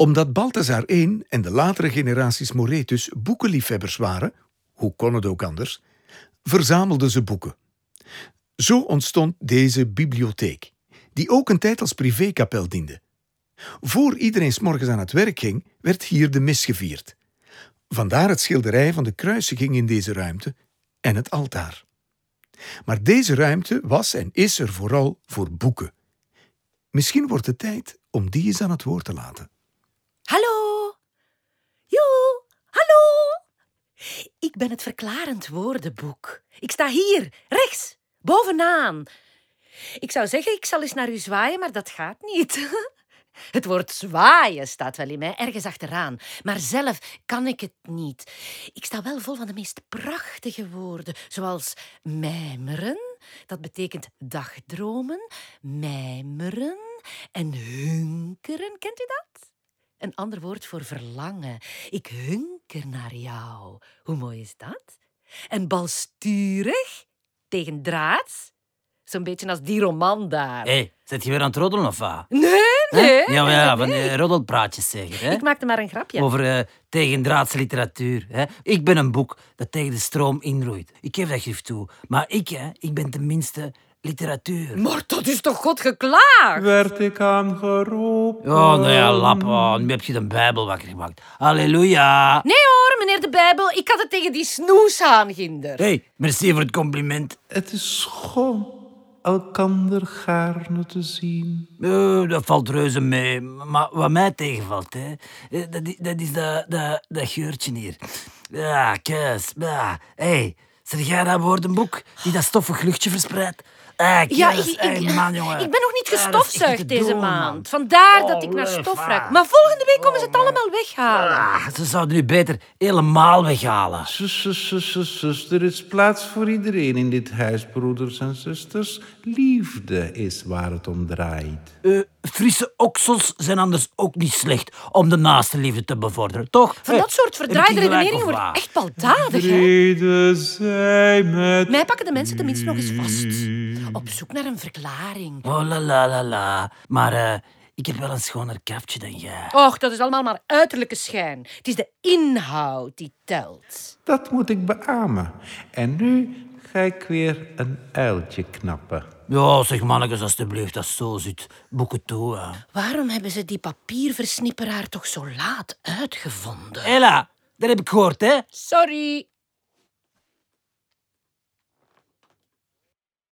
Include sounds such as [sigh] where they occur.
Omdat Balthazar I en de latere generaties Moretus boekenliefhebbers waren, hoe kon het ook anders, verzamelden ze boeken. Zo ontstond deze bibliotheek, die ook een tijd als privékapel diende. Voor iedereen 's morgens aan het werk ging, werd hier de mis gevierd. Vandaar het schilderij van de kruisiging in deze ruimte en het altaar. Maar deze ruimte was en is er vooral voor boeken. Misschien wordt het tijd om die eens aan het woord te laten. Ik ben het verklarend woordenboek. Ik sta hier, rechts, bovenaan. Ik zou zeggen, ik zal eens naar u zwaaien, maar dat gaat niet. [laughs] Het woord zwaaien staat wel in mij, ergens achteraan. Maar zelf kan ik het niet. Ik sta wel vol van de meest prachtige woorden, zoals mijmeren, dat betekent dagdromen, mijmeren en hunkeren. Kent u dat? Een ander woord voor verlangen. Ik hunker naar jou. Hoe mooi is dat? En balsturig tegen draads. Zo'n beetje als die roman daar. Hé, hey, zit je weer aan het roddelen of wat? Nee, nee. Ja, maar ja, van die roddelpraatjes zeggen. Hè? Ik maakte maar een grapje. Over eh, tegendraadse literatuur. Hè? Ik ben een boek dat tegen de stroom inroeit. Ik geef dat gif toe. Maar ik, hè, ik ben tenminste literatuur. Maar dat is toch God geklaagd? werd ik aangeroepen. Oh, nou ja, lap. oh, nu heb je de Bijbel wakker gemaakt. Halleluja. Nee hoor, meneer de Bijbel, ik had het tegen die ginder. Hé, hey, merci voor het compliment. Het is schoon elkander gaarne te zien. Eh, dat valt reuze mee. Maar wat mij tegenvalt, hè, eh, dat, dat is dat, dat, dat geurtje hier. Ja, kus. Hé, hey, zeg jij dat woordenboek die dat stoffig luchtje verspreidt? Kus. Ja, ik, ik, Hey, man, jongen. ik ben nog niet gestofzuigd deze doen, man. maand. Vandaar dat Oh, ik naar leuk, stof ruik. Maar volgende week komen ze het allemaal weghalen. Ah, ze zouden nu beter helemaal weghalen. Zus, zus, zus, zus, zus, er is plaats voor iedereen in dit huis, broeders en zusters. Liefde is waar het om draait. Eh, frisse oksels zijn anders ook niet slecht om de naaste liefde te bevorderen, toch? Van Hey, dat soort heb ik verdraaide redeneringen wordt echt baldadig, hè? Vrede zij met Mij pakken de mensen tenminste nog eens vast. Op zoek naar een verklaring. Oh la la la la. Maar eh, ik heb wel een schoner kaftje dan jij. Och, dat is allemaal maar uiterlijke schijn. Het is de inhoud die telt. Dat moet ik beamen. En nu ga ik weer een uiltje knappen. Ja, zeg mannetjes, alstublieft, dat zo zit. Boeken toe, hè. Waarom hebben ze die papierversnipperaar toch zo laat uitgevonden? Ella, dat heb ik gehoord, hè? Sorry.